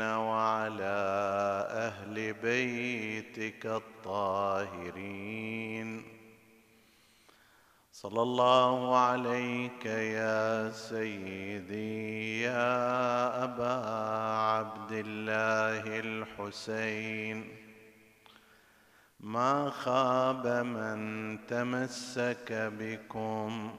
وعلى أهل بيتك الطاهرين. صلى الله عليك يا سيدي يا أبا عبد الله الحسين. ما خاب من تمسك بكم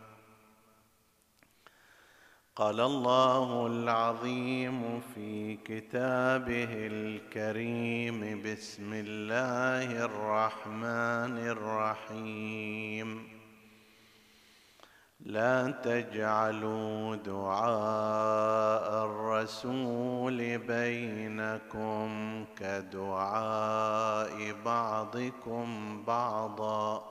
قال الله العظيم في كتابه الكريم بسم الله الرحمن الرحيم. لا تجعلوا دعاء الرسول بينكم كدعاء بعضكم بعضا.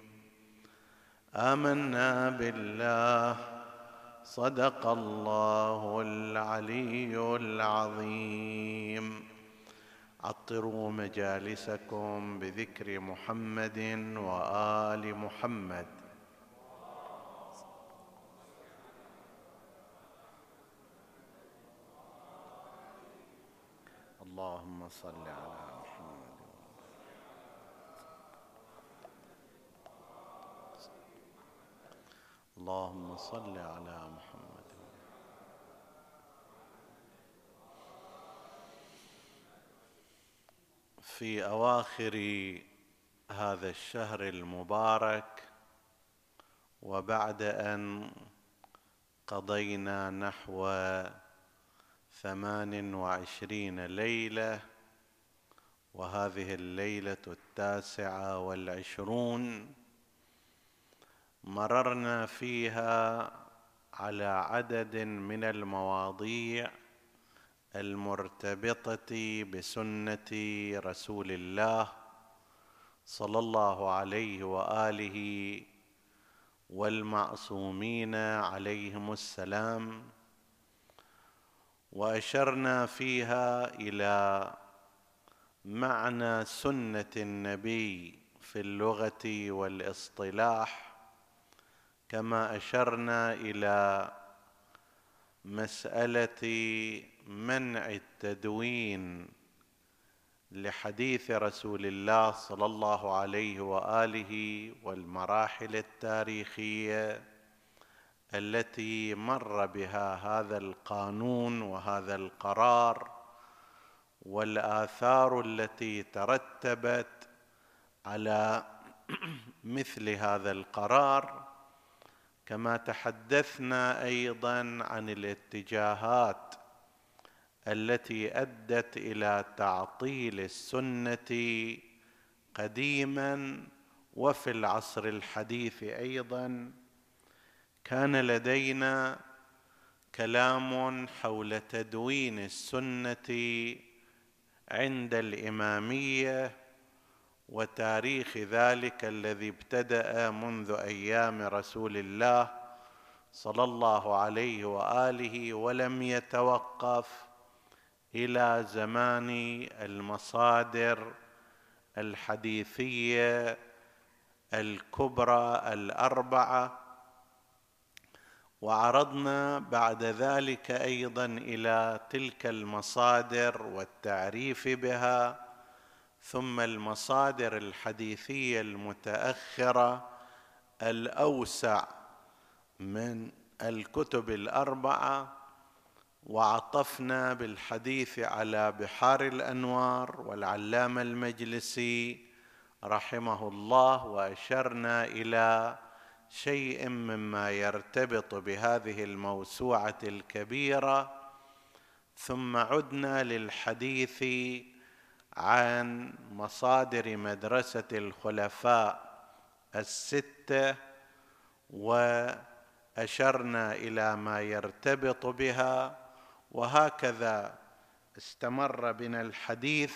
آمنا بالله. صدق الله العلي العظيم. عطروا مجالسكم بذكر محمد وآل محمد. اللهم صل على محمد اللهم صل على محمد. في أواخر هذا الشهر المبارك وبعد أن قضينا نحو ثمان وعشرين ليلة وهذه الليلة التاسعة والعشرون مررنا فيها على عدد من المواضيع المرتبطة بسنة رسول الله صلى الله عليه وآله والمعصومين عليهم السلام وأشرنا فيها إلى معنى سنة النبي في اللغة والاصطلاح كما أشرنا إلى مسألة منع التدوين لحديث رسول الله صلى الله عليه وآله والمراحل التاريخية التي مر بها هذا القانون وهذا القرار والآثار التي ترتبت على مثل هذا القرار كما تحدثنا أيضا عن الاتجاهات التي أدت إلى تعطيل السنة قديما وفي العصر الحديث أيضا كان لدينا كلام حول تدوين السنة عند الإمامية وتاريخ ذلك الذي ابتدأ منذ أيام رسول الله صلى الله عليه وآله ولم يتوقف إلى زمان المصادر الحديثية الكبرى الأربعة. وعرضنا بعد ذلك أيضا إلى تلك المصادر والتعريف بها ثم المصادر الحديثية المتأخرة الأوسع من الكتب الأربعة وعطفنا بالحديث على بحار الأنوار والعلامة المجلسي رحمه الله وأشرنا إلى شيء مما يرتبط بهذه الموسوعة الكبيرة ثم عدنا للحديث عن مصادر مدرسة الخلفاء السته وأشرنا إلى ما يرتبط بها وهكذا استمر بنا الحديث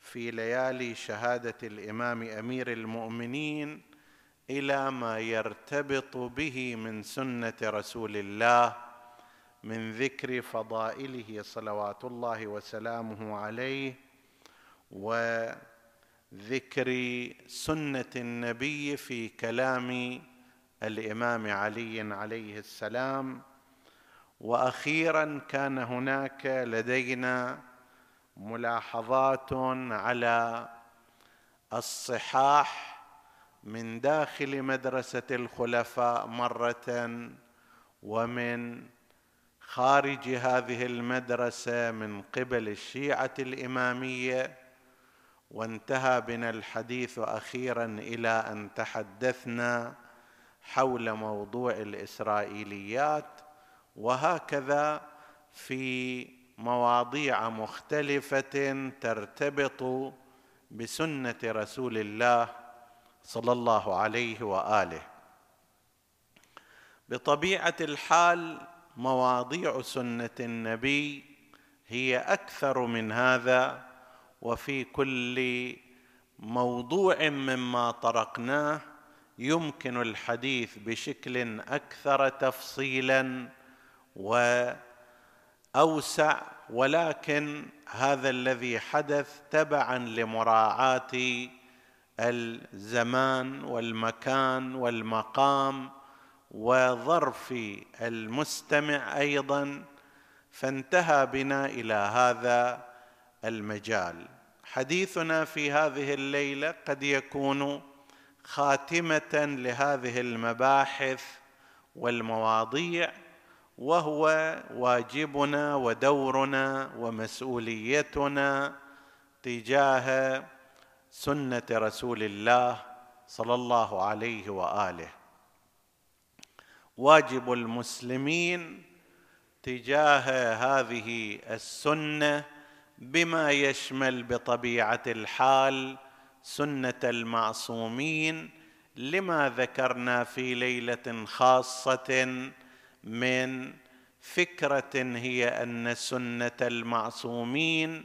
في ليالي شهادة الإمام أمير المؤمنين إلى ما يرتبط به من سنة رسول الله من ذكر فضائله صلوات الله وسلامه عليه وذكر سنة النبي في كلام الإمام علي عليه السلام وأخيرا كان هناك لدينا ملاحظات على الصحاح من داخل مدرسة الخلفاء مرة ومن خارج هذه المدرسة من قبل الشيعة الإمامية. وانتهى بنا الحديث أخيرا إلى أن تحدثنا حول موضوع الإسرائيليات وهكذا في مواضيع مختلفة ترتبط بسنة رسول الله صلى الله عليه وآله. بطبيعة الحال مواضيع سنة النبي هي أكثر من هذا وفي كل موضوع مما طرقناه يمكن الحديث بشكل أكثر تفصيلا وأوسع ولكن هذا الذي حدث تبعا لمراعاة الزمان والمكان والمقام وظرف المستمع أيضا فانتهى بنا إلى هذا. المجال. حديثنا في هذه الليلة قد يكون خاتمة لهذه المباحث والمواضيع وهو واجبنا ودورنا ومسؤوليتنا تجاه سنة رسول الله صلى الله عليه وآله. واجب المسلمين تجاه هذه السنة بما يشمل بطبيعة الحال سنة المعصومين لما ذكرنا في ليلة خاصة من فكرة هي أن سنة المعصومين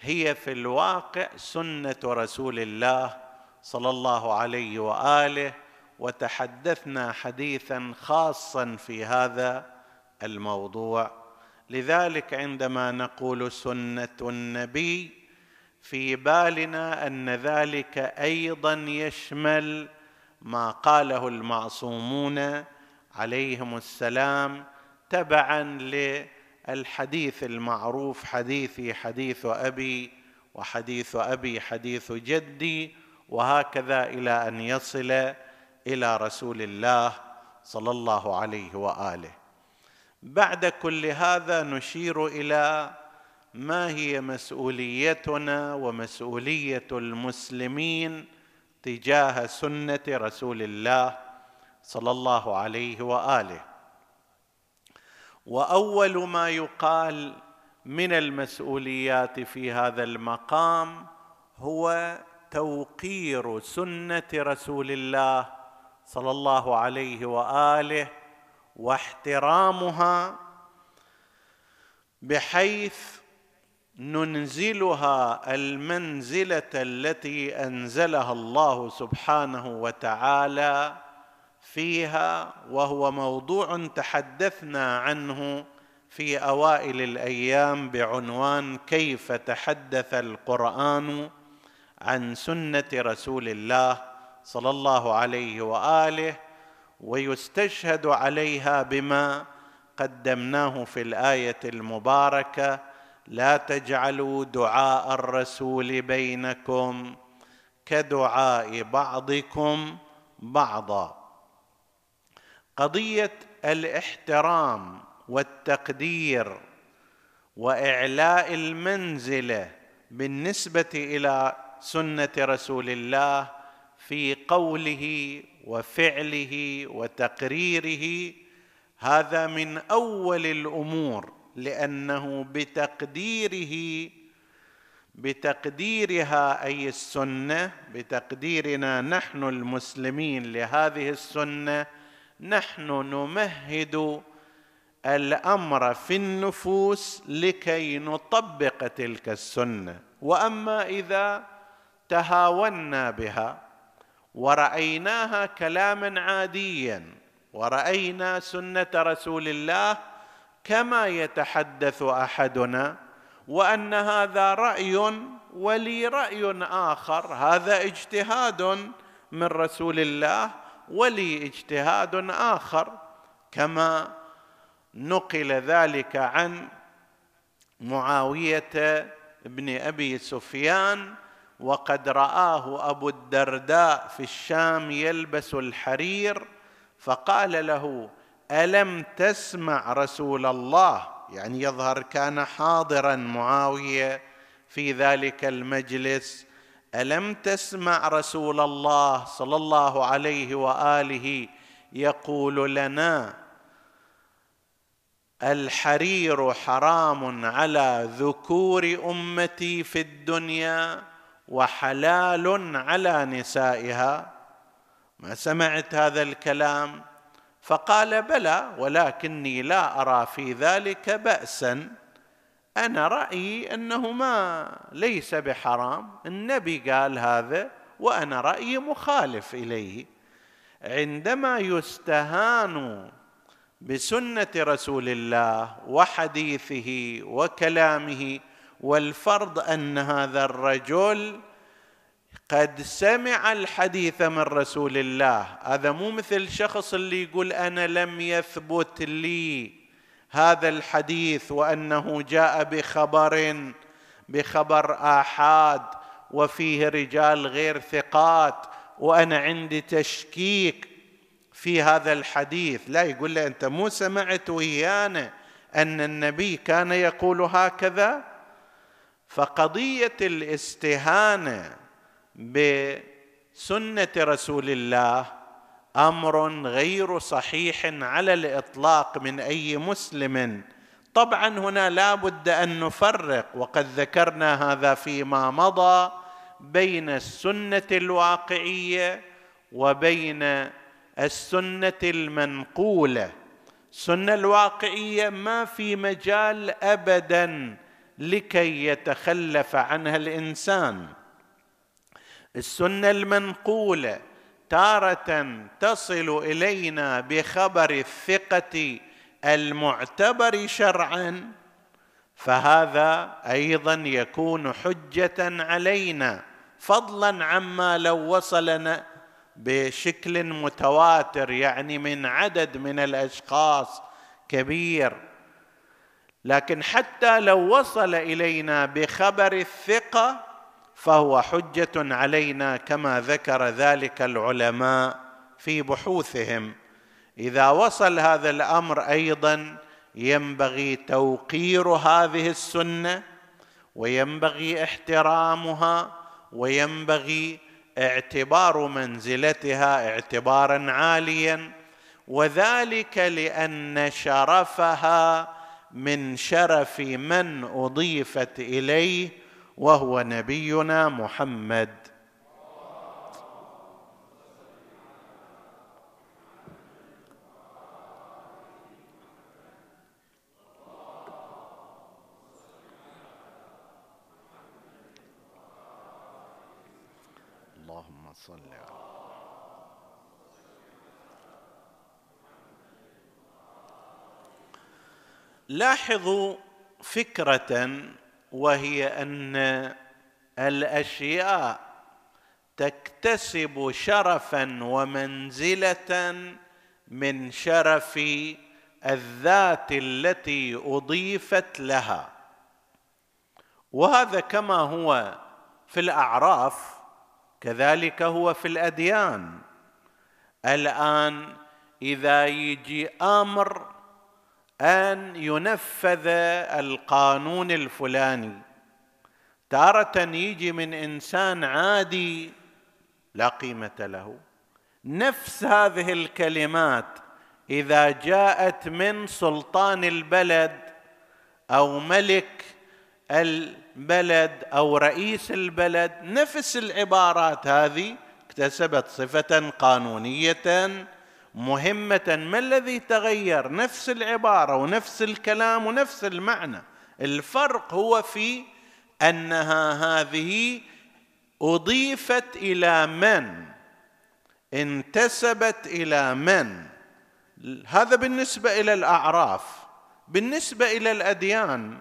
هي في الواقع سنة رسول الله صلى الله عليه وآله وتحدثنا حديثا خاصا في هذا الموضوع. لذلك عندما نقول سنة النبي في بالنا أن ذلك أيضا يشمل ما قاله المعصومون عليهم السلام تبعا للحديث المعروف حديثي حديث أبي وحديث أبي حديث جدي وهكذا إلى أن يصل إلى رسول الله صلى الله عليه وآله. بعد كل هذا نشير إلى ما هي مسؤوليتنا ومسؤولية المسلمين تجاه سنة رسول الله صلى الله عليه وآله. وأول ما يقال من المسؤوليات في هذا المقام هو توقير سنة رسول الله صلى الله عليه وآله واحترامها بحيث ننزلها المنزلة التي أنزلها الله سبحانه وتعالى فيها وهو موضوع تحدثنا عنه في أوائل الأيام بعنوان كيف تحدث القرآن عن سنة رسول الله صلى الله عليه وآله ويستشهد عليها بما قدمناه في الآية المباركة لا تجعلوا دعاء الرسول بينكم كدعاء بعضكم بعضا. قضية الاحترام والتقدير وإعلاء المنزله بالنسبة إلى سنة رسول الله في قوله وفعله وتقريره هذا من أول الأمور لأنه بتقديره بتقديرها أي السنة بتقديرنا نحن المسلمين لهذه السنة نحن نمهد الأمر في النفوس لكي نطبق تلك السنة. وأما إذا تهاونا بها ورأيناها كلاما عاديا ورأينا سنة رسول الله كما يتحدث أحدنا وأن هذا رأي ولي رأي آخر هذا اجتهاد من رسول الله ولي اجتهاد آخر كما نقل ذلك عن معاوية بن أبي سفيان وقد رآه أبو الدرداء في الشام يلبس الحرير فقال له ألم تسمع رسول الله؟ يعني يظهر كان حاضرا معاوية في ذلك المجلس. ألم تسمع رسول الله صلى الله عليه وآله يقول لنا الحرير حرام على ذكور أمتي في الدنيا؟ وحلال على نسائها. ما سمعت هذا الكلام؟ فقال بلى ولكني لا أرى في ذلك بأسا. أنا رأيي انه ما ليس بحرام. النبي قال هذا وأنا رأيي مخالف إليه. عندما يستهان بسنة رسول الله وحديثه وكلامه والفرض أن هذا الرجل قد سمع الحديث من رسول الله. هذا مو مثل شخص اللي يقول أنا لم يثبت لي هذا الحديث وأنه جاء بخبر بخبر آحاد وفيه رجال غير ثقات وأنا عندي تشكيك في هذا الحديث. لا يقول له أنت مو سمعت ويانا أن النبي كان يقول هكذا؟ فقضية الاستهانة بسنة رسول الله أمر غير صحيح على الإطلاق من أي مسلم. طبعا هنا لا بد أن نفرق وقد ذكرنا هذا فيما مضى بين السنة الواقعية وبين السنة المنقولة. السنة الواقعية ما في مجال ابدا لكي يتخلف عنها الإنسان. السنة المنقولة تارة تصل إلينا بخبر الثقة المعتبر شرعا فهذا أيضا يكون حجة علينا فضلا عما لو وصلنا بشكل متواتر يعني من عدد من الأشخاص كبير. لكن حتى لو وصل إلينا بخبر الثقة فهو حجة علينا كما ذكر ذلك العلماء في بحوثهم. إذا وصل هذا الأمر أيضا ينبغي توقير هذه السنة وينبغي احترامها وينبغي اعتبار منزلتها اعتبارا عاليا وذلك لأن شرفها من شرف من أضيفت إليه وهو نبينا محمد اللهم صل على لاحظوا فكرة وهي أن الأشياء تكتسب شرفا ومنزلة من شرف الذات التي أضيفت لها. وهذا كما هو في الأعراف كذلك هو في الأديان. الآن إذا يجي أمر أن ينفذ القانون الفلاني. تارة يجي من إنسان عادي لا قيمة له. نفس هذه الكلمات إذا جاءت من سلطان البلد أو ملك البلد أو رئيس البلد نفس العبارات هذه اكتسبت صفة قانونية مهمة ما الذي تغير؟ نفس العبارة ونفس الكلام ونفس المعنى. الفرق هو في أنها هذه أضيفت إلى من؟ انتسبت إلى من؟ هذا بالنسبة إلى الأعراف. بالنسبة إلى الأديان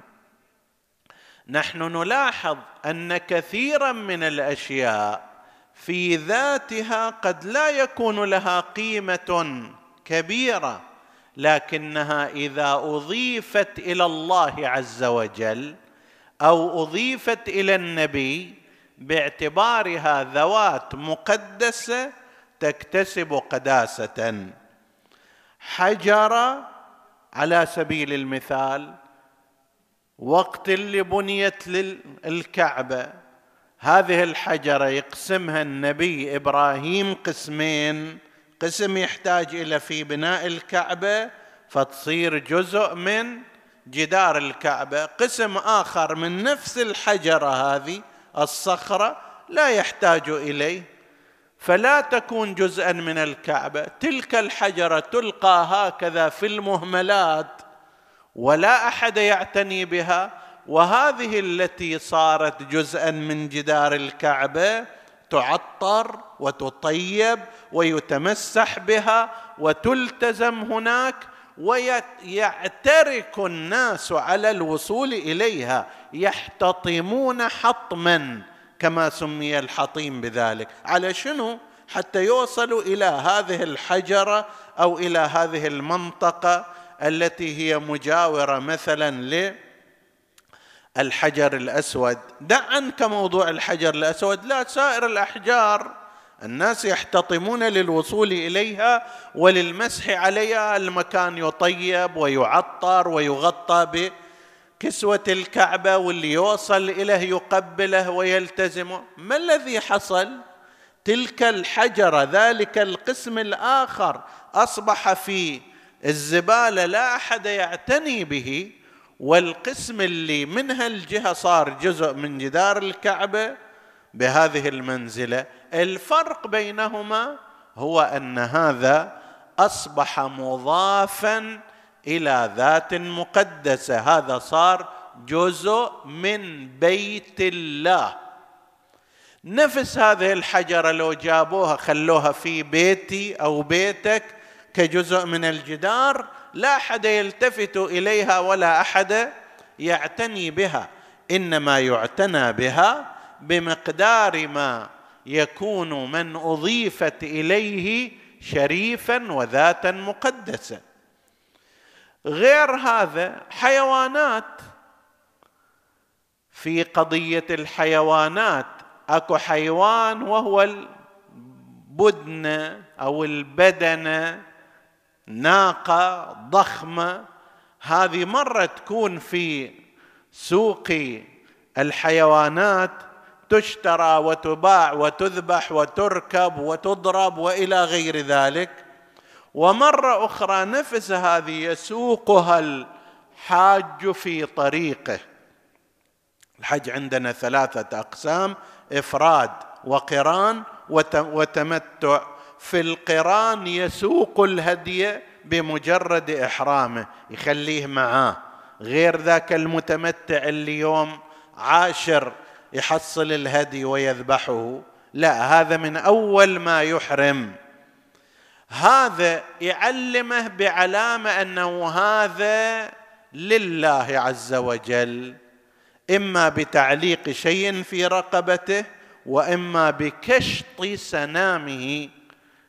نحن نلاحظ أن كثيرا من الأشياء في ذاتها قد لا يكون لها قيمة كبيرة لكنها إذا أضيفت إلى الله عز وجل أو أضيفت إلى النبي باعتبارها ذوات مقدسة تكتسب قداسة. حجر على سبيل المثال وقت اللي بنيت للكعبه هذه الحجره يقسمها النبي إبراهيم قسمين. قسم يحتاج إلى في بناء الكعبة فتصير جزء من جدار الكعبة. قسم آخر من نفس الحجرة هذه الصخرة لا يحتاج إليه. فلا تكون جزءا من الكعبة. تلك الحجرة تلقى هكذا في المهملات ولا أحد يعتني بها. وهذه التي صارت جزءا من جدار الكعبة تعطر وتطيب ويتمسح بها وتلتزم هناك ويعترك الناس على الوصول إليها يحتطمون حطما كما سمي الحطيم بذلك. على شنو؟ حتى يوصلوا إلى هذه الحجرة أو إلى هذه المنطقة التي هي مجاورة مثلا للحجر الأسود. دع عنك موضوع الحجر الأسود. لا سائر الأحجار الناس يحتطمون للوصول إليها وللمسح عليها. المكان يطيب ويعطر ويغطى بكسوة الكعبة واللي يوصل إليه يقبله ويلتزم. ما الذي حصل؟ تلك الحجرة ذلك القسم الآخر أصبح في الزبالة. لا أحد يعتني به. والقسم اللي من هالجهه صار جزء من جدار الكعبة بهذه المنزلة. الفرق بينهما هو أن هذا أصبح مضافا إلى ذات مقدسة. هذا صار جزء من بيت الله. نفس هذه الحجرة لو جابوها خلوها في بيتي أو بيتك كجزء من الجدار لا أحد يلتفت إليها ولا أحد يعتني بها إنما يعتنى بها بمقدار ما يكون من أضيفت إليه شريفا وذاتا مقدسه غير هذا حيوانات في قضية الحيوانات أكو حيوان وهو البدنه أو البدنه ناقة ضخمة. هذه مرة تكون في سوق الحيوانات تشترى وتباع وتذبح وتركب وتضرب وإلى غير ذلك. ومرة أخرى نفس هذه يسوقها الحاج في طريقه. الحج عندنا ثلاثة أقسام إفراد وقران وتمتع في القران يسوق الهدي بمجرد احرامه يخليه معاه. غير ذاك المتمتع اللي يوم عاشر يحصل الهدي ويذبحه. لا هذا من أول ما يحرم. هذا يعلمه بعلامة أنه هذا لله عز وجل. إما بتعليق شيء في رقبته وإما بكشط سنامه.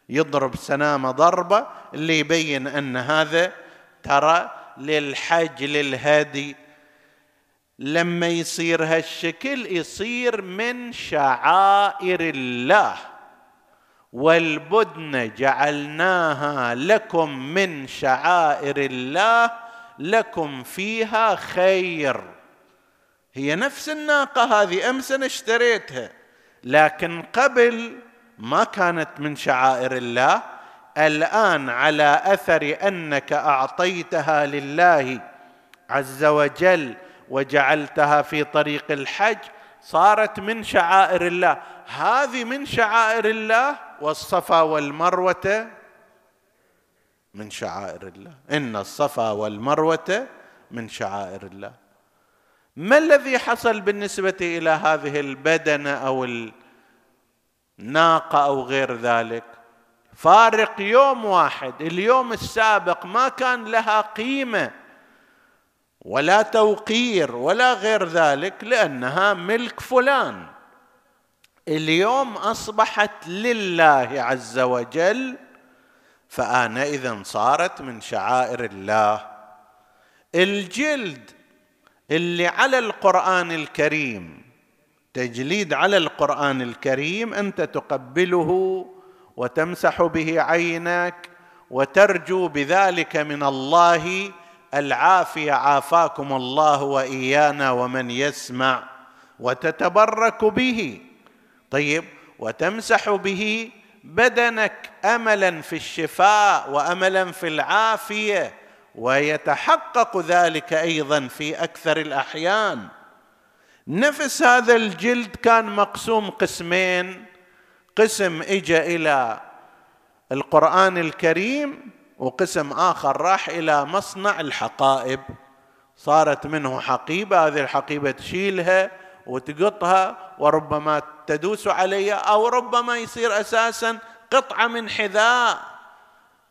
يضرب سنامه ضربة اللي يبين أن هذا ترى للحج للهدي لما يصير هالشكل يصير من شعائر الله. والبدن جعلناها لكم من شعائر الله لكم فيها خير. هي نفس الناقة هذه أمس أنا اشتريتها لكن قبل ما كانت من شعائر الله. الآن على أثر أنك أعطيتها لله عز وجل وجعلتها في طريق الحج صارت من شعائر الله. هذه من شعائر الله؟ والصفا والمروة من شعائر الله. إن الصفا والمروة من شعائر الله. ما الذي حصل بالنسبة إلى هذه البدنة أو الناقه أو غير ذلك. فارق يوم واحد اليوم السابق ما كان لها قيمة ولا توقير ولا غير ذلك لأنها ملك فلان. اليوم أصبحت لله عز وجل فانئذ صارت من شعائر الله. الجلد اللي على القرآن الكريم تجليد على القرآن الكريم أنت تقبله وتمسح به عينك وترجو بذلك من الله العافية عافاكم الله وإيانا ومن يسمع وتتبرك به. طيب وتمسح به بدنك املا في الشفاء واملا في العافية ويتحقق ذلك أيضا في أكثر الأحيان. نفس هذا الجلد كان مقسوم قسمين. قسم اجى إلى القرآن الكريم وقسم آخر راح إلى مصنع الحقائب. صارت منه حقيبة هذه الحقيبة تشيلها وتقطها وربما تدوس عليها أو ربما يصير أساسا قطعة من حذاء.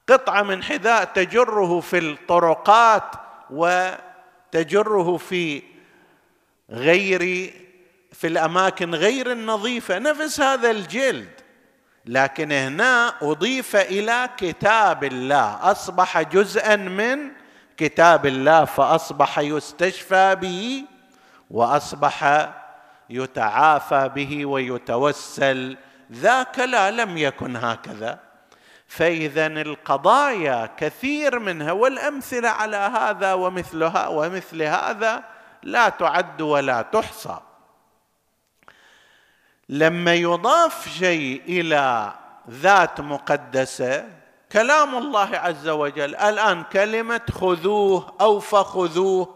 قطعة من حذاء تجره في الطرقات وتجره في غير في الأماكن غير النظيفة نفس هذا الجلد. لكن هنا أضيف إلى كتاب الله. أصبح جزءا من كتاب الله فأصبح يستشفى به وأصبح يتعافى به ويتوسل. ذاك لا لم يكن هكذا. فاذا القضايا كثير منها والأمثلة على هذا ومثلها ومثل هذا لا تعد ولا تحصى. لما يضاف شيء إلى ذات مقدسة كلام الله عز وجل الآن كلمة خذوه أو فخذوه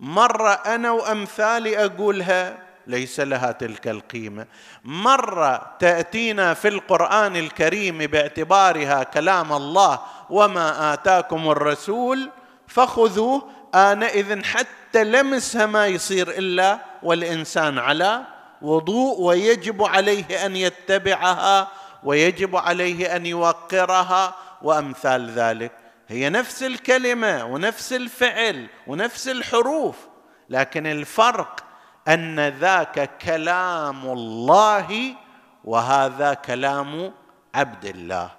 مرة أنا وأمثالي أقولها ليس لها تلك القيمة. مرة تأتينا في القرآن الكريم باعتبارها كلام الله وما آتاكم الرسول فخذوه. انئذ حتى لمسها ما يصير إلا والإنسان على وضوء ويجب عليه أن يتبعها ويجب عليه أن يوقرها وأمثال ذلك. هي نفس الكلمة ونفس الفعل ونفس الحروف لكن الفرق أن ذاك كلام الله وهذا كلام عبد الله.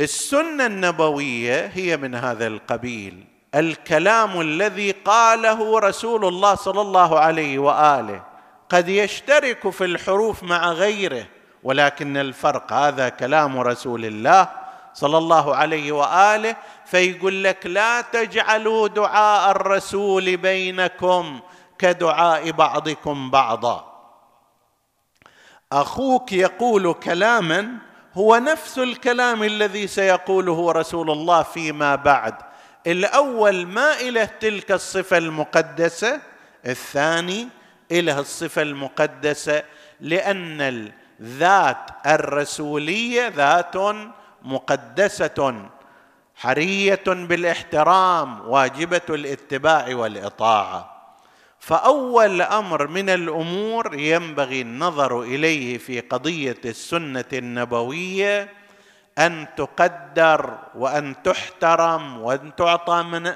السنة النبوية هي من هذا القبيل. الكلام الذي قاله رسول الله صلى الله عليه وآله. قد يشترك في الحروف مع غيره ولكن الفرق هذا كلام رسول الله صلى الله عليه وآله فيقول لك لا تجعلوا دعاء الرسول بينكم كدعاء بعضكم بعضا. أخوك يقول كلاما هو نفس الكلام الذي سيقوله رسول الله فيما بعد. الأول ما اله تلك الصفة المقدسة الثاني اله الصفة المقدسة لأن الذات الرسولية ذات مقدسة حرية بالإحترام واجبة الاتباع والإطاعة. فأول أمر من الأمور ينبغي النظر إليه في قضية السنة النبوية أن تقدر وأن تحترم وأن تعطى من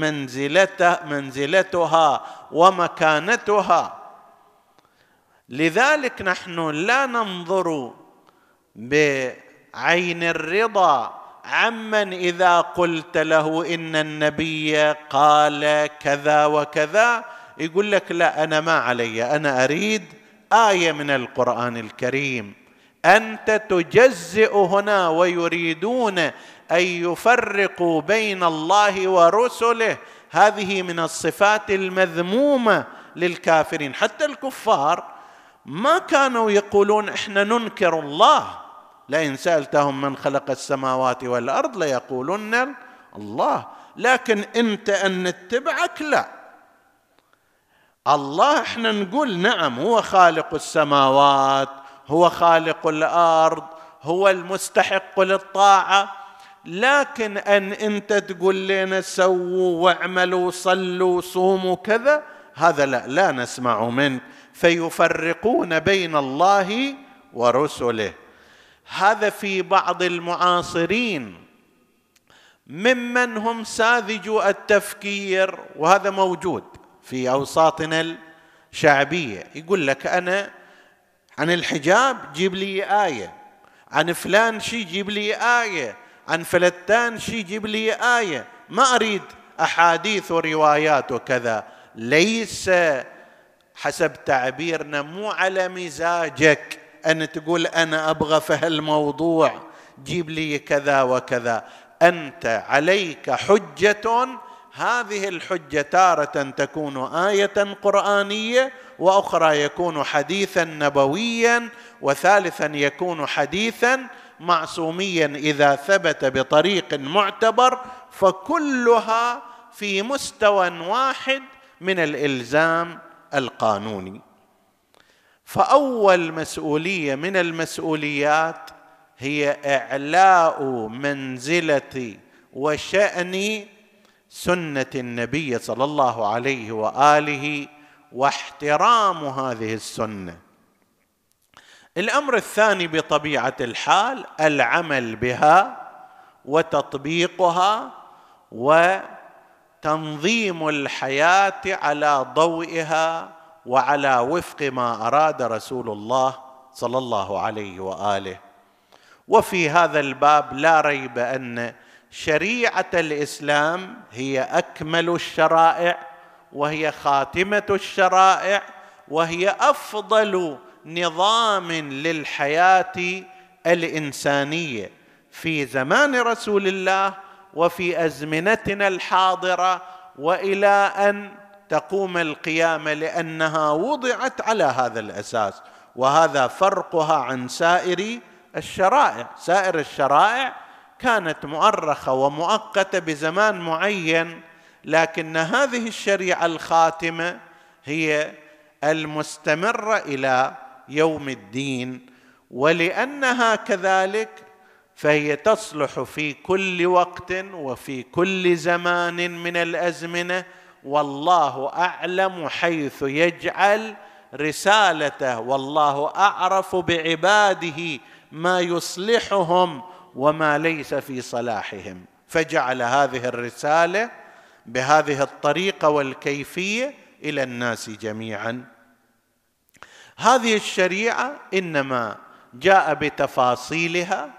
منزلته منزلتها ومكانتها. لذلك نحن لا ننظر بعين الرضا عمن إذا قلت له إن النبي قال كذا وكذا يقول لك لا أنا ما علي أنا أريد آية من القرآن الكريم. أنت تجزئ هنا ويريدون أن يفرقوا بين الله ورسله. هذه من الصفات المذمومة للكافرين. حتى الكفار ما كانوا يقولون إحنا ننكر الله. لئن سألتهم من خلق السماوات والأرض ليقولن الله. لكن أنت أن نتبعك لا. الله إحنا نقول نعم هو خالق السماوات هو خالق الأرض هو المستحق للطاعة. لكن أن أنت تقول لنا سووا واعملوا صلوا صوموا كذا هذا لا لا نسمع منك. فيفرقون بين الله ورسله. هذا في بعض المعاصرين. ممن هم ساذجو التفكير وهذا موجود في أوساطنا الشعبية. يقول لك أنا عن الحجاب جيب لي آية. عن فلان شي جيب لي آية. عن فلتان شي جيب لي آية. ما أريد أحاديث وروايات وكذا. ليس حسب تعبيرنا مو على مزاجك أن تقول أنا أبغى في هالموضوع. جيب لي كذا وكذا. أنت عليك حجة هذه الحجة تارة تكون آية قرآنية وأخرى يكون حديثا نبويا وثالثا يكون حديثا معصوميا إذا ثبت بطريق معتبر فكلها في مستوى واحد من الإلزام القانوني. فأول مسؤولية من المسؤوليات هي إعلاء منزله وشان سنة النبي صلى الله عليه وآله واحترام هذه السنة. الأمر الثاني بطبيعة الحال العمل بها وتطبيقها وتنظيم الحياة على ضوئها وعلى وفق ما أراد رسول الله صلى الله عليه وآله. وفي هذا الباب لا ريب أن شريعة الإسلام هي أكمل الشرائع وهي خاتمة الشرائع وهي أفضل نظام للحياة الإنسانية. في زمان رسول الله وفي أزمنتنا الحاضرة وإلى أن تقوم القيامه لأنها وضعت على هذا الأساس وهذا فرقها عن سائر الشرائع. سائر الشرائع كانت مؤرخة ومؤقتة بزمان معين لكن هذه الشريعة الخاتمة هي المستمرة إلى يوم الدين ولأنها كذلك فهي تصلح في كل وقت وفي كل زمان من الأزمنة والله أعلم حيث يجعل رسالته والله أعرف بعباده ما يصلحهم وما ليس في صلاحهم. فجعل هذه الرسالة بهذه الطريقة والكيفية إلى الناس جميعا. هذه الشريعة إنما جاء بتفاصيلها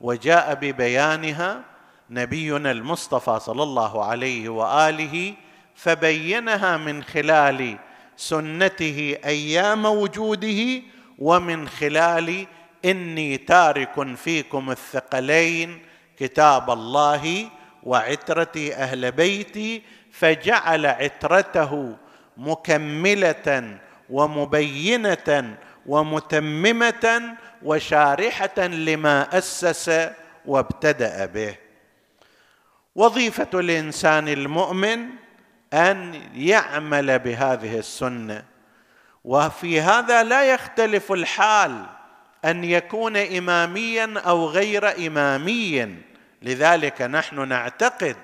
وجاء ببيانها نبينا المصطفى صلى الله عليه وآله فبينها من خلال سنته أيام وجوده ومن خلال إني تارك فيكم الثقلين كتاب الله وعترتي أهل بيتي فجعل عترته مكملة ومبينة ومتممة وشارحة لما أسس وابتدأ به. وظيفة الإنسان المؤمن أن يعمل بهذه السنة وفي هذا لا يختلف الحال. أن يكون اماميا أو غير امامي لذلك نحن نعتقد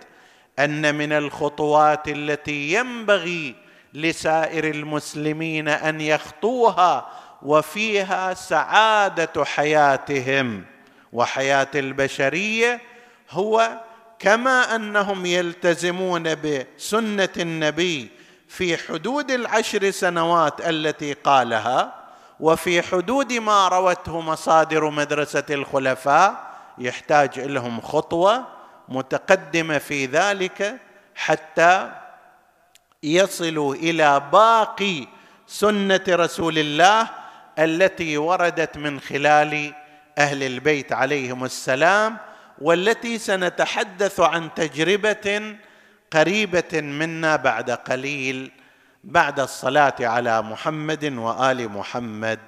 أن من الخطوات التي ينبغي لسائر المسلمين أن يخطوها وفيها سعادة حياتهم. وحياة البشرية هو كما أنهم يلتزمون بسنة النبي في حدود العشر سنوات التي قالها. وفي حدود ما روته مصادر مدرسة الخلفاء يحتاج لهم خطوة متقدمة في ذلك حتى يصلوا إلى باقي سنة رسول الله التي وردت من خلال أهل البيت عليهم السلام والتي سنتحدث عن تجربة قريبة منا بعد قليل بعد الصلاة على محمد وآل محمد.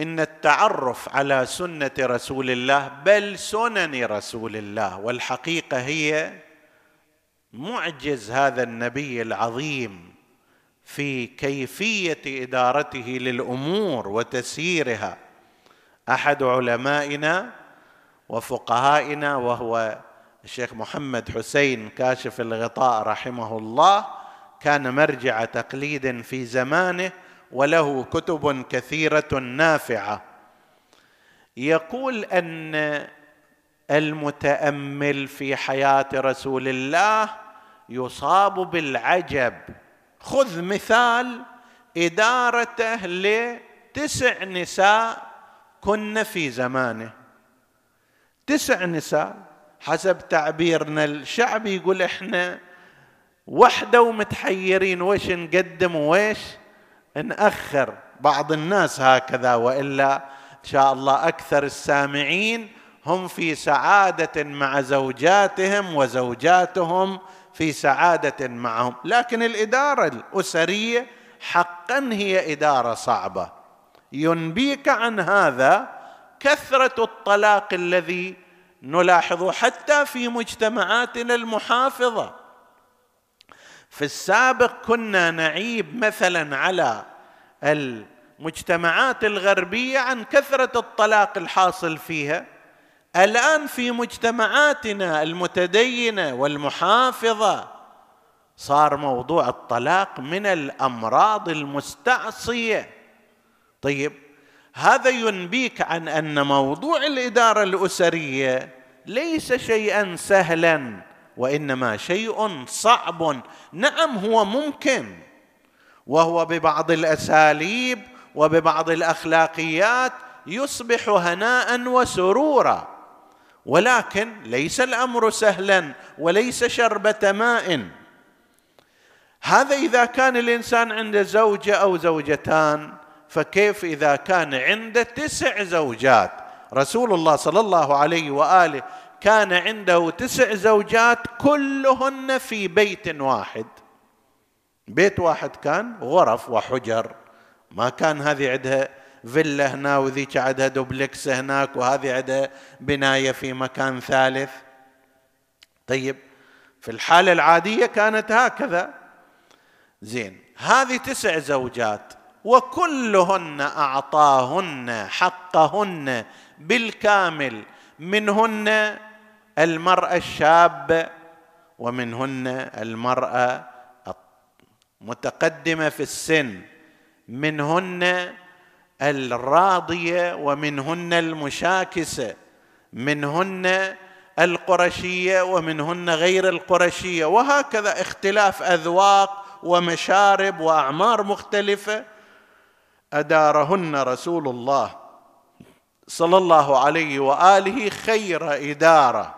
إن التعرف على سنة رسول الله بل سنن رسول الله والحقيقة هي معجز هذا النبي العظيم في كيفية إدارته للأمور وتسييرها. أحد علمائنا وفقهائنا وهو الشيخ محمد حسين كاشف الغطاء رحمه الله كان مرجع تقليد في زمانه وله كتب كثيرة نافعة. يقول أن المتأمل في حياة رسول الله يصاب بالعجب. خذ مثال إدارته لتسع نساء كن في زمانه. تسع نساء حسب تعبيرنا الشعبي يقول إحنا وحدة ومتحيرين وش نقدم ويش نأخر؟ بعض الناس هكذا وإلا إن شاء الله أكثر السامعين هم في سعادة مع زوجاتهم وزوجاتهم في سعادة معهم. لكن الإدارة الأسرية حقا هي إدارة صعبة. ينبيك عن هذا كثرة الطلاق الذي نلاحظه حتى في مجتمعاتنا المحافظة. في السابق كنا نعيب مثلا على المجتمعات الغربية عن كثرة الطلاق الحاصل فيها. الآن في مجتمعاتنا المتدينة والمحافظة صار موضوع الطلاق من الأمراض المستعصية. طيب هذا ينبيك عن أن موضوع الإدارة الأسرية ليس شيئا سهلا وإنما شيء صعب. نعم هو ممكن وهو ببعض الأساليب وببعض الأخلاقيات يصبح هناء وسرورا. ولكن ليس الأمر سهلا وليس شربة ماء. هذا إذا كان الإنسان عنده زوجة أو زوجتان فكيف إذا كان عنده تسع زوجات؟ رسول الله صلى الله عليه وآله كان عنده تسع زوجات كلهن في بيت واحد. بيت واحد كان غرف وحجر. ما كان هذه عندها فيلا هنا وذيك عندها دوبلكس هناك وهذه عندها بناية في مكان ثالث. طيب في الحالة العادية كانت هكذا. زين هذه تسع زوجات. وكلهن أعطاهن حقهن بالكامل. منهن المراه الشابه ومنهن المراه المتقدمه في السن. منهن الراضيه ومنهن المشاكسه منهن القرشيه ومنهن غير القرشيه وهكذا اختلاف أذواق ومشارب وأعمار مختلفة. أدارهن رسول الله صلى الله عليه وآله خير إدارة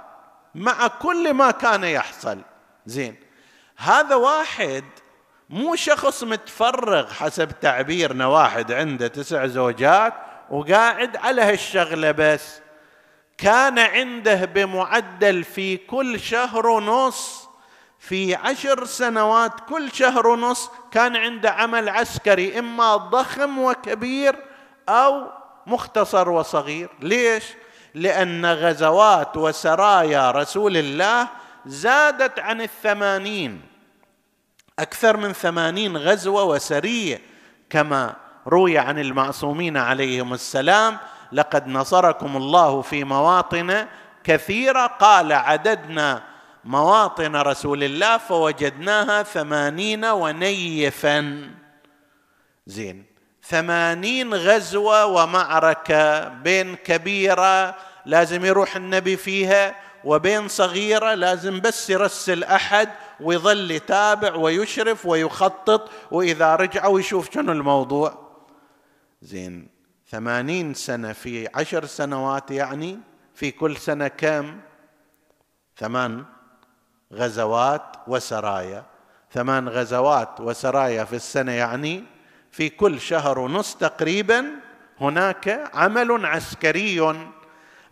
مع كل ما كان يحصل. زين. هذا واحد مو شخص متفرغ حسب تعبيرنا واحد عنده تسع زوجات وقاعد على هالشغلة بس. كان عنده بمعدل في كل شهر ونص في عشر سنوات كل شهر ونص كان عنده عمل عسكري إما ضخم وكبير أو مختصر وصغير. ليش؟ لأن غزوات وسرايا رسول الله زادت عن الثمانين. أكثر من ثمانين غزوة وسريه كما روي عن المعصومين عليهم السلام لقد نصركم الله في مواطن كثيرة قال عددنا مواطن رسول الله فوجدناها ثمانين ونيفا. زين. ثمانين غزوة ومعركة بين كبيرة لازم يروح النبي فيها وبين صغيرة لازم بس يرسل أحد ويظل يتابع ويشرف ويخطط وإذا رجع ويشوف شنو الموضوع. زين. ثمانين سنة في عشر سنوات يعني في كل سنة كم؟ ثمان. غزوات وسرايا. ثمان غزوات وسرايا في السنة يعني في كل شهر ونص تقريبا هناك عمل عسكري.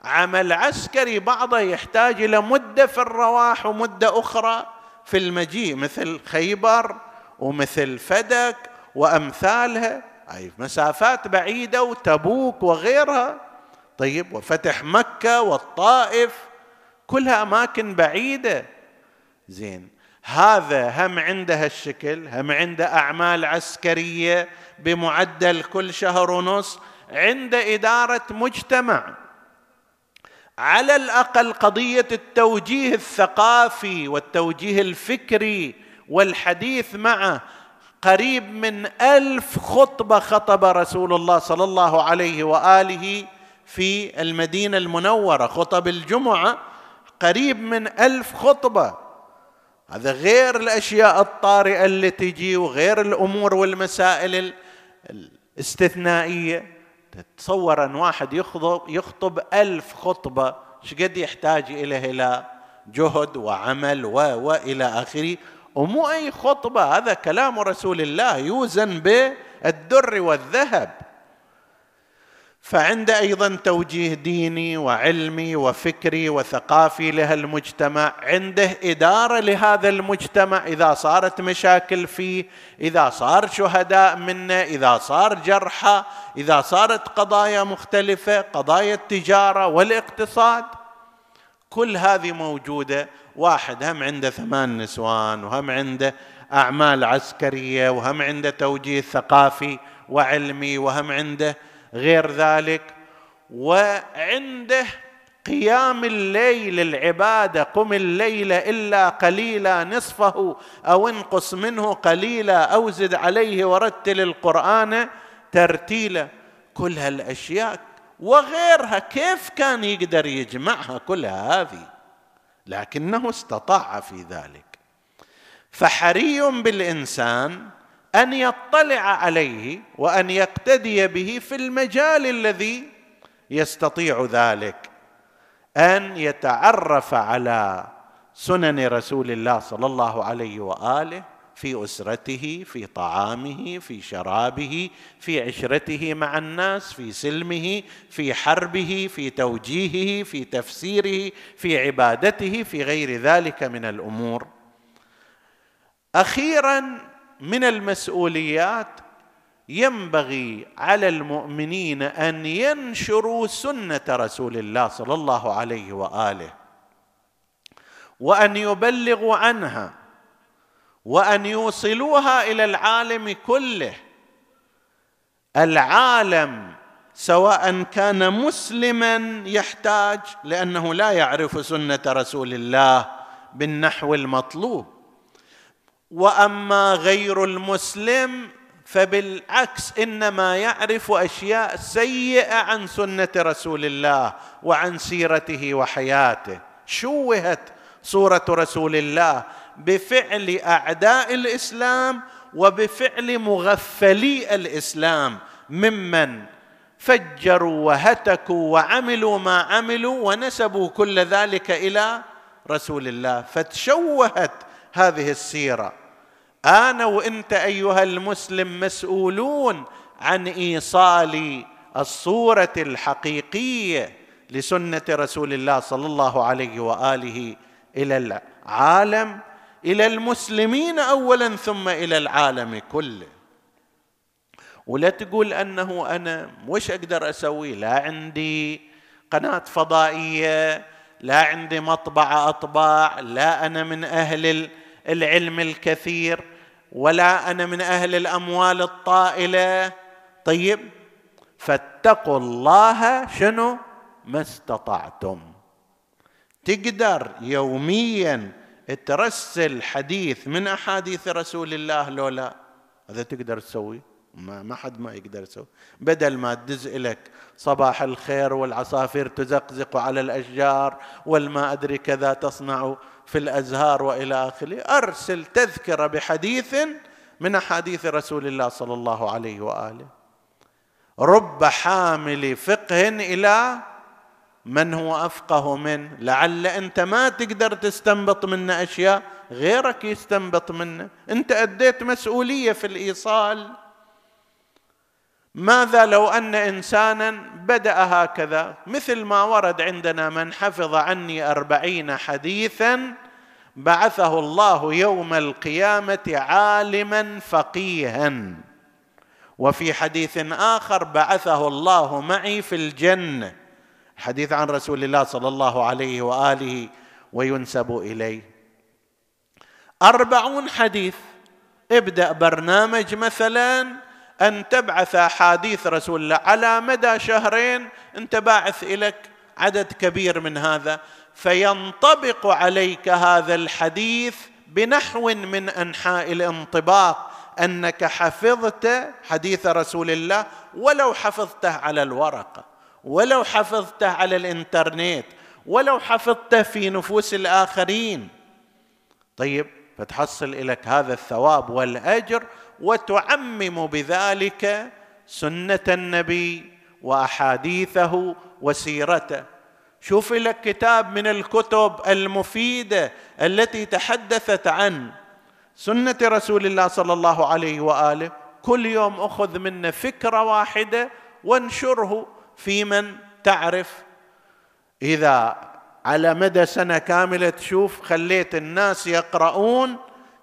عمل عسكري بعضه يحتاج إلى مدة في الرواح ومدة أخرى في المجيء مثل خيبر ومثل فدك وأمثالها. أي مسافات بعيدة وتبوك وغيرها. طيب وفتح مكة والطائف كلها أماكن بعيدة. زين. هذا هم عنده هالشكل هم عنده أعمال عسكرية بمعدل كل شهر ونص عنده إدارة مجتمع. على الأقل قضية التوجيه الثقافي والتوجيه الفكري والحديث معه قريب من ألف خطبة خطب رسول الله صلى الله عليه وآله في المدينة المنورة خطب الجمعة قريب من ألف خطبة. هذا غير الأشياء الطارئة اللي تجي وغير الأمور والمسائل الاستثنائية. تتصور أن واحد يخطب يخطب ألف خطبة شقد يحتاج اليه إلى جهد وعمل و وإلى آخره؟ ومو أي خطبة هذا كلام رسول الله يوزن بالدر والذهب. فعنده أيضا توجيه ديني وعلمي وفكري وثقافي لهالمجتمع عنده إدارة لهذا المجتمع. إذا صارت مشاكل فيه إذا صار شهداء منه إذا صار جرحى إذا صارت قضايا مختلفة قضايا التجارة والاقتصاد كل هذه موجودة. واحد هم عنده ثمان نسوان وهم عنده أعمال عسكرية وهم عنده توجيه ثقافي وعلمي وهم عنده غير ذلك وعنده قيام الليل العبادة قم الليل إلا قليلا نصفه أو انقص منه قليلا أو زد عليه ورتل القرآن ترتيلا. كل هالأشياء وغيرها كيف كان يقدر يجمعها كلها هذه؟ لكنه استطاع في ذلك. فحري بالإنسان أن يطلع عليه وأن يقتدي به في المجال الذي يستطيع ذلك. أن يتعرف على سنن رسول الله صلى الله عليه وآله في أسرته في طعامه في شرابه في عشرته مع الناس في سلمه في حربه في توجيهه في تفسيره في عبادته في غير ذلك من الأمور. أخيرا من المسؤوليات ينبغي على المؤمنين أن ينشروا سنة رسول الله صلى الله عليه وآله وأن يبلغوا عنها وأن يوصلوها إلى العالم كله. العالم سواء كان مسلما يحتاج لأنه لا يعرف سنة رسول الله بالنحو المطلوب. وأما غير المسلم فبالعكس إنما يعرف أشياء سيئة عن سنة رسول الله وعن سيرته وحياته. شوهت صورة رسول الله بفعل أعداء الإسلام وبفعل مغفلي الإسلام ممن فجروا وهتكوا وعملوا ما عملوا ونسبوا كل ذلك إلى رسول الله. فتشوهت هذه السيرة. أنا وإنت أيها المسلم مسؤولون عن إيصال الصورة الحقيقية لسنة رسول الله صلى الله عليه وآله إلى العالم إلى المسلمين اولا ثم إلى العالم كله. ولا تقول أنه أنا وش أقدر أسوي؟ لا عندي قناة فضائية لا عندي مطبعة أطباع لا أنا من أهل العلم الكثير ولا أنا من أهل الأموال الطائلة. طيب فاتقوا الله شنو؟ ما استطعتم. تقدر يوميا ترسل حديث من أحاديث رسول الله لو لا؟ هذا تقدر تسوي؟ ما, ما حد ما يقدر يسوي. بدل ما تدز لك صباح الخير والعصافير تزقزق على الأشجار والما أدري كذا تصنع في الأزهار وإلى آخره. أرسل تذكرة بحديث من أحاديث رسول الله صلى الله عليه وآله. رب حامل فقه إلى من هو أفقه منه لعل أنت ما تقدر تستنبط منه أشياء غيرك يستنبط منه. أنت أديت مسؤولية في الإيصال. ماذا لو أن إنسانا بدأ هكذا؟ مثل ما ورد عندنا من حفظ عني أربعين حديثا بعثه الله يوم القيامة عالما فقيها. وفي حديث آخر بعثه الله معي في الجنة. حديث عن رسول الله صلى الله عليه وآله وينسب إليه. أربعون حديث. ابدأ برنامج مثلا أن تبعث أحاديث رسول الله على مدى شهرين أنت باعث اليك عدد كبير من هذا. فينطبق عليك هذا الحديث بنحو من أنحاء الانطباق أنك حفظت حديث رسول الله ولو حفظته على الورقة ولو حفظته على الإنترنت ولو حفظته في نفوس الآخرين. طيب فتحصل لك هذا الثواب والأجر وتعمم بذلك سنة النبي وأحاديثه وسيرته. شوف لك كتاب من الكتب المفيدة التي تحدثت عن سنة رسول الله صلى الله عليه وآله. كل يوم أخذ منه فكرة واحدة وانشره في من تعرف. إذا على مدى سنة كاملة تشوف خليت الناس يقرؤون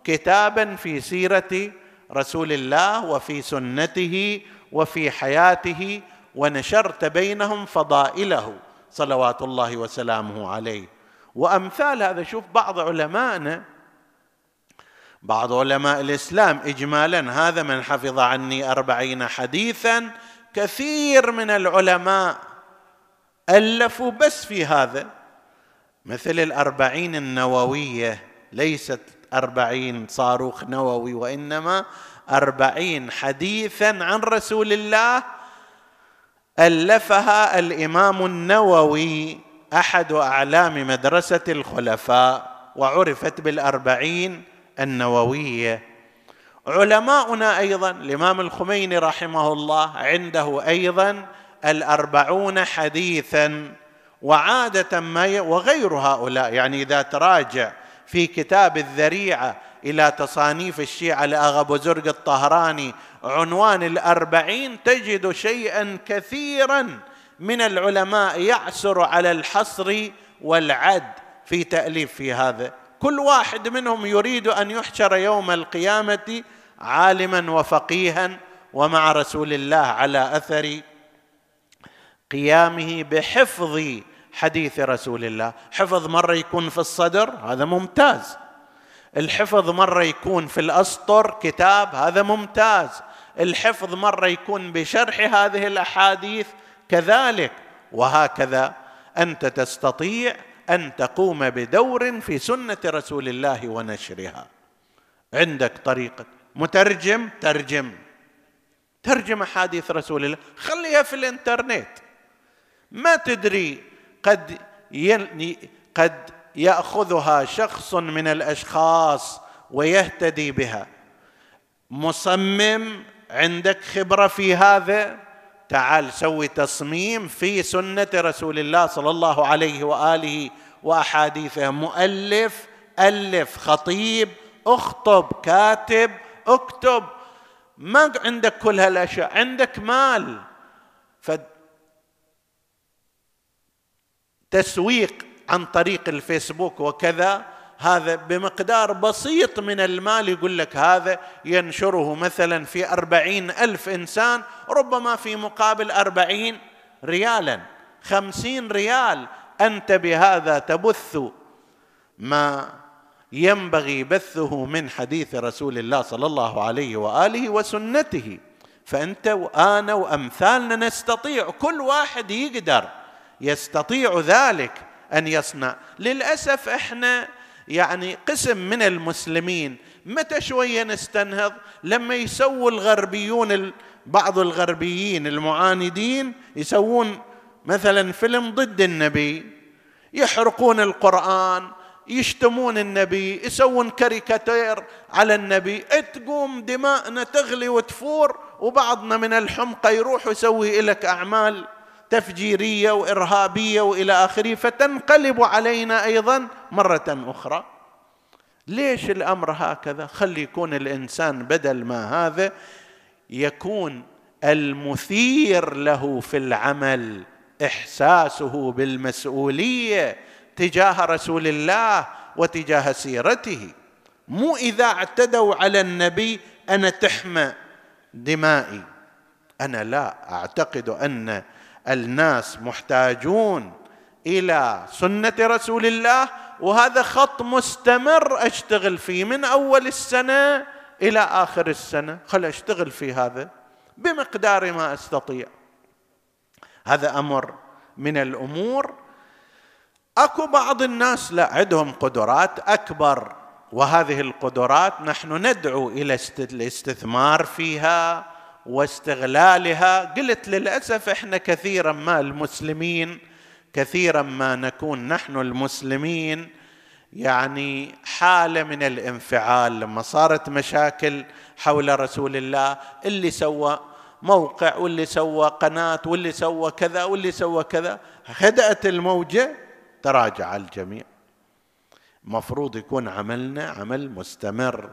كتابا في سيرة رسول الله وفي سنته وفي حياته ونشرت بينهم فضائله صلوات الله وسلامه عليه. وأمثال هذا شوف بعض علمائنا بعض علماء الإسلام اجمالا هذا من حفظ عني أربعين حديثا كثير من العلماء ألفوا بس في هذا. مثل الأربعين النووية ليست أربعين صاروخ نووي وإنما أربعين حديثا عن رسول الله ألفها الإمام النووي أحد أعلام مدرسة الخلفاء وعرفت بالأربعين النووية. علماؤنا أيضا الإمام الخميني رحمه الله عنده أيضا الأربعون حديثا وعادة ما وغير هؤلاء يعني إذا تراجع في كتاب الذريعة إلى تصانيف الشيعة لاغا زرق الطهراني عنوان الأربعين تجد شيئا كثيرا من العلماء يعسر على الحصر والعد في تأليف في هذا. كل واحد منهم يريد أن يحشر يوم القيامة عالما وفقيها ومع رسول الله على أثر قيامه بحفظ حديث رسول الله. حفظ مرة يكون في الصدر هذا ممتاز. الحفظ مرة يكون في الأسطر كتاب هذا ممتاز. الحفظ مرة يكون بشرح هذه الأحاديث كذلك. وهكذا أنت تستطيع أن تقوم بدور في سنة رسول الله ونشرها. عندك طريقة. مترجم ترجم. ترجم أحاديث رسول الله. خليها في الإنترنت. ما تدري قد قد يأخذها شخص من الأشخاص ويهتدي بها. مصمم عندك خبرة في هذا؟ تعال سوي تصميم في سنة رسول الله صلى الله عليه وآله وأحاديثه. مؤلف ألف خطيب اخطب كاتب اكتب. ما عندك كل هالأشياء عندك مال. تسويق عن طريق الفيسبوك وكذا هذا بمقدار بسيط من المال يقول لك هذا ينشره مثلا في أربعين ألف إنسان ربما في مقابل أربعين ريالا. خمسين ريال أنت بهذا تبث. ما ينبغي بثه من حديث رسول الله صلى الله عليه وآله وسنته. فأنت وأنا وأمثالنا نستطيع كل واحد يقدر. يستطيع ذلك أن يصنع. للأسف إحنا يعني قسم من المسلمين متى شوية نستنهض؟ لما يسووا الغربيون بعض الغربيين المعاندين يسوون مثلا فيلم ضد النبي يحرقون القرآن يشتمون النبي يسوون كاريكاتير على النبي. تقوم دماءنا تغلي وتفور وبعضنا من الحمقى يروح يسوي لك أعمال. تفجيرية وإرهابية وإلى آخره فتنقلب علينا أيضا مرة أخرى. ليش الأمر هكذا؟ خلي يكون الإنسان بدل ما هذا يكون المثير له في العمل إحساسه بالمسؤولية تجاه رسول الله وتجاه سيرته. مو إذا اعتدوا على النبي أنا تحمى دمائي. أنا لا أعتقد أن الناس محتاجون إلى سنة رسول الله وهذا خط مستمر أشتغل فيه من أول السنة إلى آخر السنة. خل أشتغل في هذا بمقدار ما أستطيع. هذا أمر من الأمور. أكو بعض الناس لا عندهم قدرات أكبر وهذه القدرات نحن ندعو إلى الاستثمار فيها واستغلالها. قلت للأسف إحنا كثيرا ما المسلمين كثيرا ما نكون نحن المسلمين. يعني حالة من الانفعال لما صارت مشاكل حول رسول الله اللي سوى موقع واللي سوى قناة واللي سوى كذا واللي سوى كذا هدأت الموجة تراجع الجميع. مفروض يكون عملنا عمل مستمر.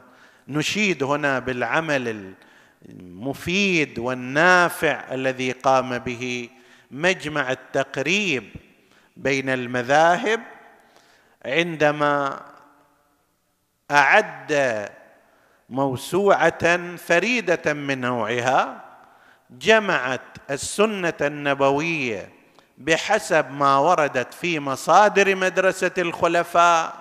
نشيد هنا بالعمل المفيد والنافع الذي قام به مجمع التقريب بين المذاهب عندما أعد موسوعة فريدة من نوعها جمعت السنة النبوية بحسب ما وردت في مصادر مدرسة الخلفاء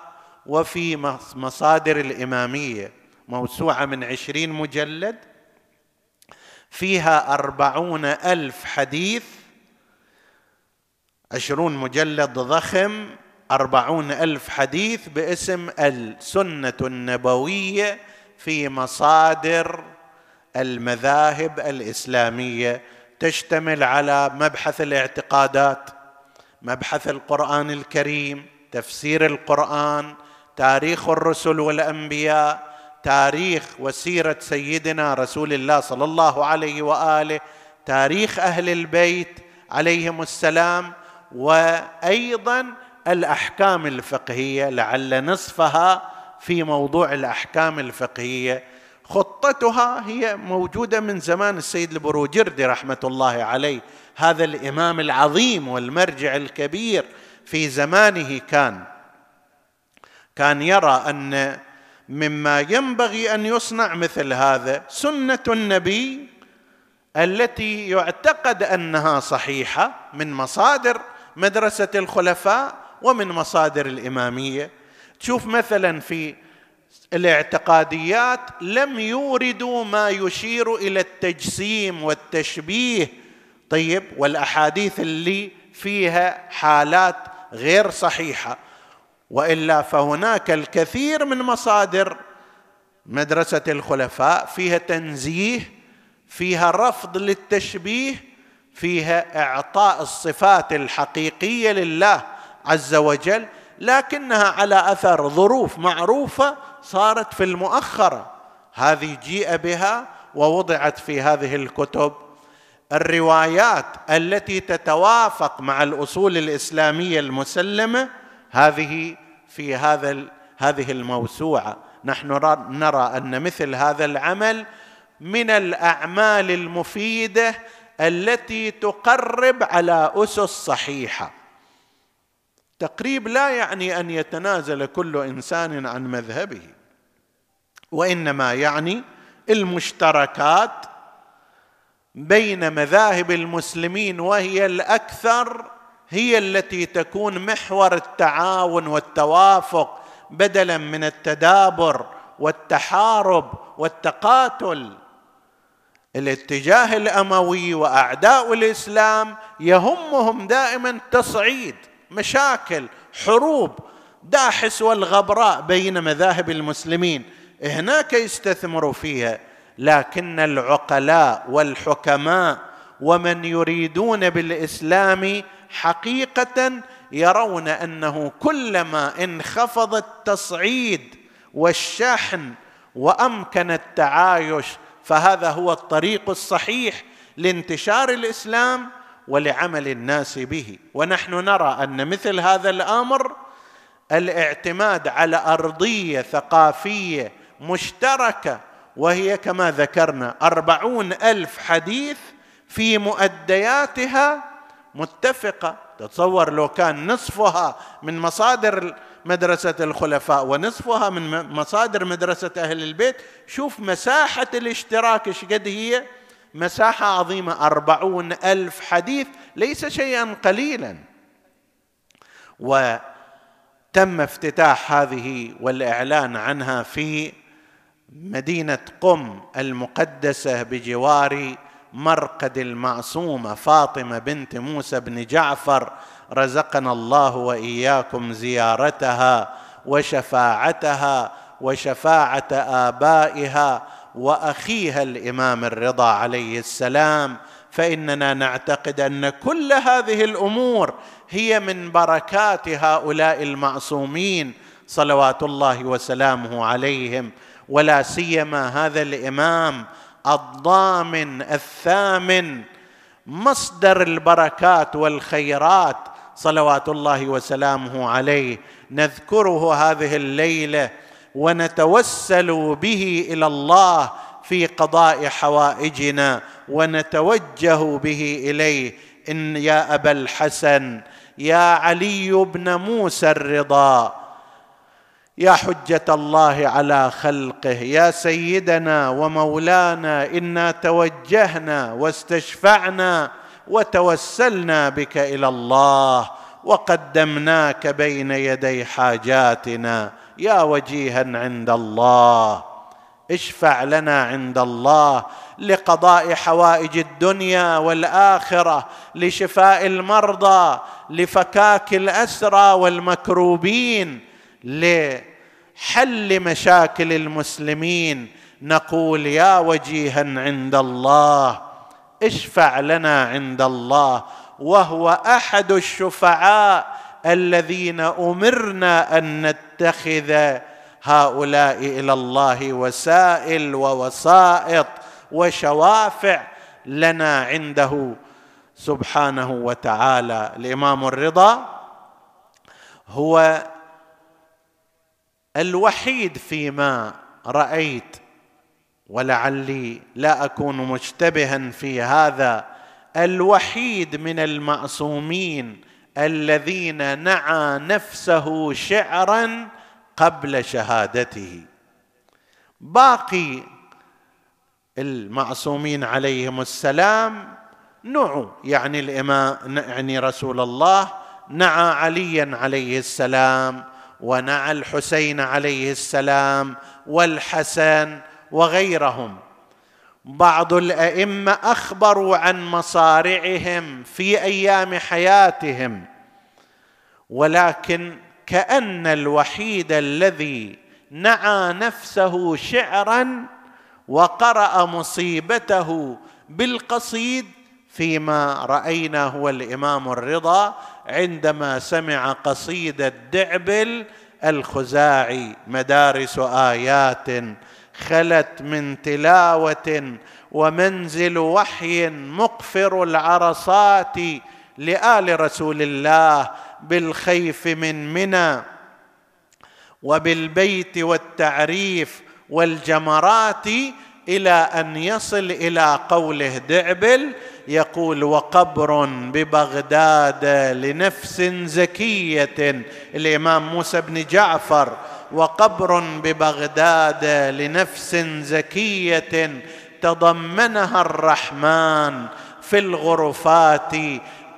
وفي مصادر الإمامية. موسوعة من عشرين مجلد فيها أربعون ألف حديث عشرون مجلد ضخم أربعون ألف حديث باسم السنة النبوية في مصادر المذاهب الإسلامية. تشتمل على مبحث الاعتقادات مبحث القرآن الكريم تفسير القرآن تاريخ الرسل والأنبياء تاريخ وسيرة سيدنا رسول الله صلى الله عليه وآله تاريخ أهل البيت عليهم السلام وأيضا الأحكام الفقهية لعل نصفها في موضوع الأحكام الفقهية. خطتها هي موجودة من زمان السيد البروجردي رحمة الله عليه. هذا الإمام العظيم والمرجع الكبير في زمانه كان. كان يرى أن مما ينبغي أن يصنع مثل هذا سنة النبي التي يعتقد أنها صحيحة من مصادر مدرسة الخلفاء ومن مصادر الإمامية. تشوف مثلا في الاعتقاديات لم يوردوا ما يشير إلى التجسيم والتشبيه. طيب والأحاديث اللي فيها حالات غير صحيحة. وإلا فهناك الكثير من مصادر. مدرسة الخلفاء فيها تنزيه فيها رفض للتشبيه فيها إعطاء الصفات الحقيقية لله عز وجل لكنها على أثر ظروف معروفة صارت في المؤخرة. هذه جيء بها ووضعت في هذه الكتب. الروايات التي تتوافق مع الأصول الإسلامية المسلمة هذه في هذا هذه الموسوعة. نحن نرى أن مثل هذا العمل من الأعمال المفيدة التي تقرب على أسس صحيحة. تقريب لا يعني أن يتنازل كل إنسان عن مذهبه وإنما يعني المشتركات بين مذاهب المسلمين وهي الأكثر هي التي تكون محور التعاون والتوافق بدلا من التدابر والتحارب والتقاتل. الاتجاه الأموي وأعداء الإسلام يهمهم دائما تصعيد مشاكل حروب داحس والغبراء بين مذاهب المسلمين. هناك يستثمروا فيها لكن العقلاء والحكماء ومن يريدون بالإسلام حقيقة يرون أنه كلما انخفض التصعيد والشحن وأمكن التعايش فهذا هو الطريق الصحيح لانتشار الإسلام ولعمل الناس به. ونحن نرى أن مثل هذا الأمر الاعتماد على أرضية ثقافية مشتركة وهي كما ذكرنا أربعون ألف حديث في مؤدياتها متفقة. تتصور لو كان نصفها من مصادر مدرسة الخلفاء ونصفها من مصادر مدرسة أهل البيت شوف مساحة الاشتراك إيش قد هي. مساحة عظيمة أربعون ألف حديث ليس شيئا قليلا. وتم افتتاح هذه والإعلان عنها في مدينة قم المقدسة بجوار مرقد المعصومة فاطمة بنت موسى بن جعفر رزقنا الله وإياكم زيارتها وشفاعتها وشفاعة آبائها وأخيها الإمام الرضا عليه السلام. فإننا نعتقد أن كل هذه الأمور هي من بركات هؤلاء المعصومين صلوات الله وسلامه عليهم. ولا سيما هذا الإمام الضامن الثامن مصدر البركات والخيرات صلوات الله وسلامه عليه. نذكره هذه الليلة ونتوسل به إلى الله في قضاء حوائجنا ونتوجه به إليه. إن يا أبا الحسن يا علي بن موسى الرضا يا حجة الله على خلقه يا سيدنا ومولانا إنا توجهنا واستشفعنا وتوسلنا بك إلى الله وقدمناك بين يدي حاجاتنا يا وجيها عند الله. اشفع لنا عند الله لقضاء حوائج الدنيا والآخرة لشفاء المرضى لفكاك الأسرى والمكروبين لحل مشاكل المسلمين. نقول يا وجيها عند الله اشفع لنا عند الله. وهو أحد الشفعاء الذين أمرنا أن نتخذ هؤلاء إلى الله وسائل ووسائط وشوافع لنا عنده. سبحانه وتعالى الإمام الرضا هو الوحيد فيما رأيت ولعلي لا أكون مشتبها في هذا الوحيد من المعصومين الذين نعى نفسه شعرا قبل شهادته. باقي المعصومين عليهم السلام نعوا يعني الامام يعني رسول الله نعى عليا عليه السلام ونعى الحسين عليه السلام والحسن وغيرهم. بعض الأئمة أخبروا عن مصارعهم في أيام حياتهم ولكن كأن الوحيد الذي نعى نفسه شعرا وقرأ مصيبته بالقصيد فيما رأينا هو الإمام الرضا عندما سمع قصيده دعبل الخزاعي مدارس آيات خلت من تلاوة ومنزل وحي مقفر العرصات لآل رسول الله بالخيف من منى وبالبيت والتعريف والجمرات إلى أن يصل إلى قوله دعبل يقول وقبر ببغداد لنفس زكية الامام موسى بن جعفر. وقبر ببغداد لنفس زكية تضمنها الرحمن في الغرفات.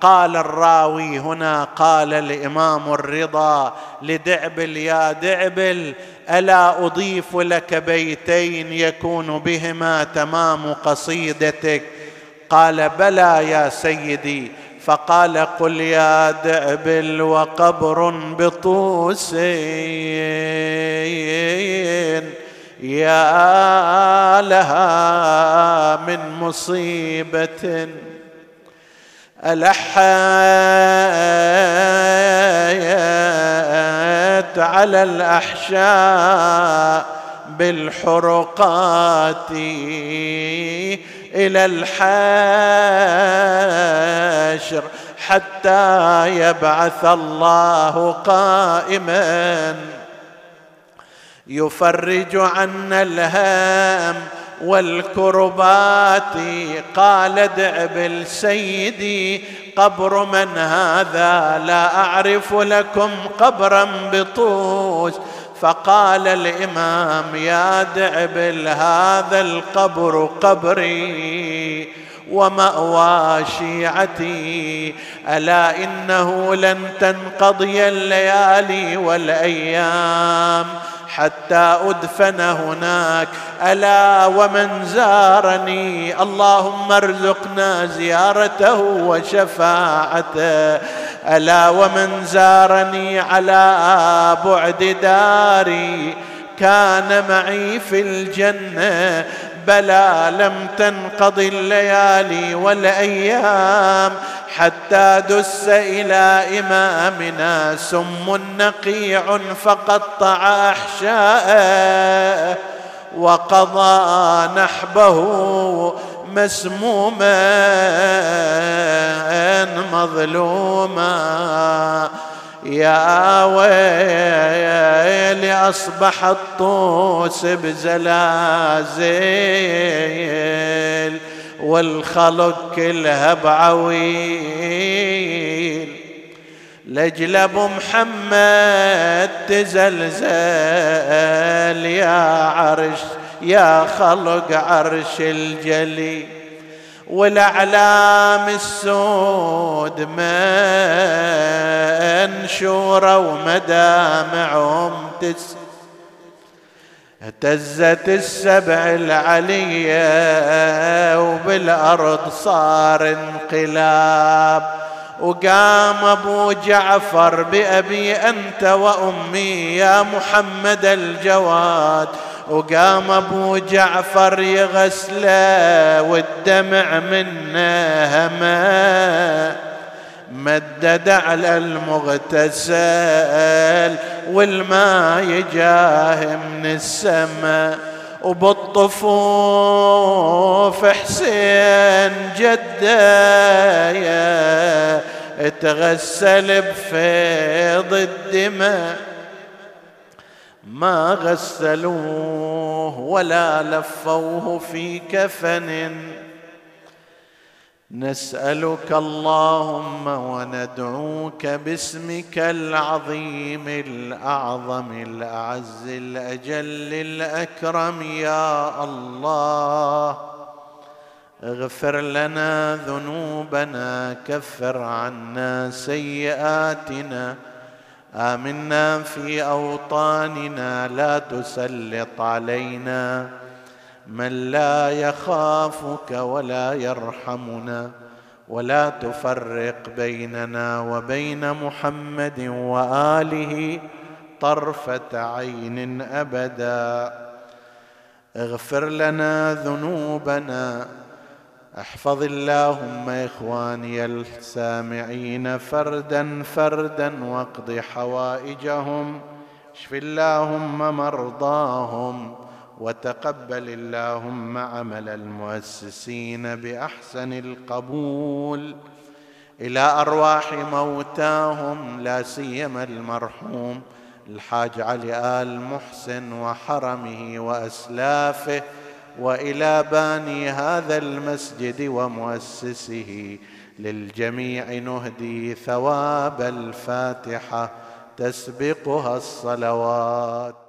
قال الراوي هنا قال الإمام الرضا لدعبل يا دعبل ألا أضيف لك بيتين يكون بهما تمام قصيدتك؟ قال بلى يا سيدي. فقال قل يا دعبل وقبر بطوس يا لها من مصيبة. ألحيت على الأحشاء بالحرقات إلى الحشر حتى يبعث الله قائما. يفرج عنا الهام والكربات قال دعبل سيدي قبر من هذا لا أعرف لكم قبرا بطوس فقال الإمام يا دعبل هذا القبر قبري ومأوى شيعتي ألا إنه لن تنقضي الليالي والأيام حتى أدفن هناك. ألا ومن زارني؟ اللهم ارزقنا زيارته وشفاعته. ألا ومن زارني على بعد داري؟ كان معي في الجنة. بلى لم تنقضي الليالي والأيام حتى دس إلى إمامنا سم نقيع فقطع أحشاءه وقضى نحبه مسموما مظلوما. يا ويلي أصبح الطوس بزلازل والخلق كلها بعويل. لجل أبو محمد تزلزل يا عرش يا خلق عرش الجلي والأعلام السود منشوره ومدامعهم تس اهتزت السبع العلية وبالأرض صار انقلاب. وقام أبو جعفر بأبي أنت وأمي يا محمد الجواد. وقام أبو جعفر يغسله والدمع منه هما. مدد على المغتسل والماء يجاه من السماء. وبالطفوف حسين جده تغسل بفيض الدماء. ما غسلوه ولا لفوه في كفن. نسألك اللهم وندعوك باسمك العظيم الأعظم الأعز الأجل الأكرم. يا الله اغفر لنا ذنوبنا كفر عنا سيئاتنا آمنا في أوطاننا لا تسلط علينا. من لا يخافك ولا يرحمنا ولا تفرق بيننا وبين محمد وآله طرفة عين أبدا. اغفر لنا ذنوبنا. أحفظ اللهم إخواني السامعين فردا فردا واقض حوائجهم اشف اللهم مرضاهم وتقبل اللهم عمل المؤسسين بأحسن القبول. إلى أرواح موتاهم لا سيما المرحوم الحاج علي آل محسن وحرمه وأسلافه وإلى باني هذا المسجد ومؤسسه للجميع نهدي ثواب الفاتحة تسبقها الصلوات.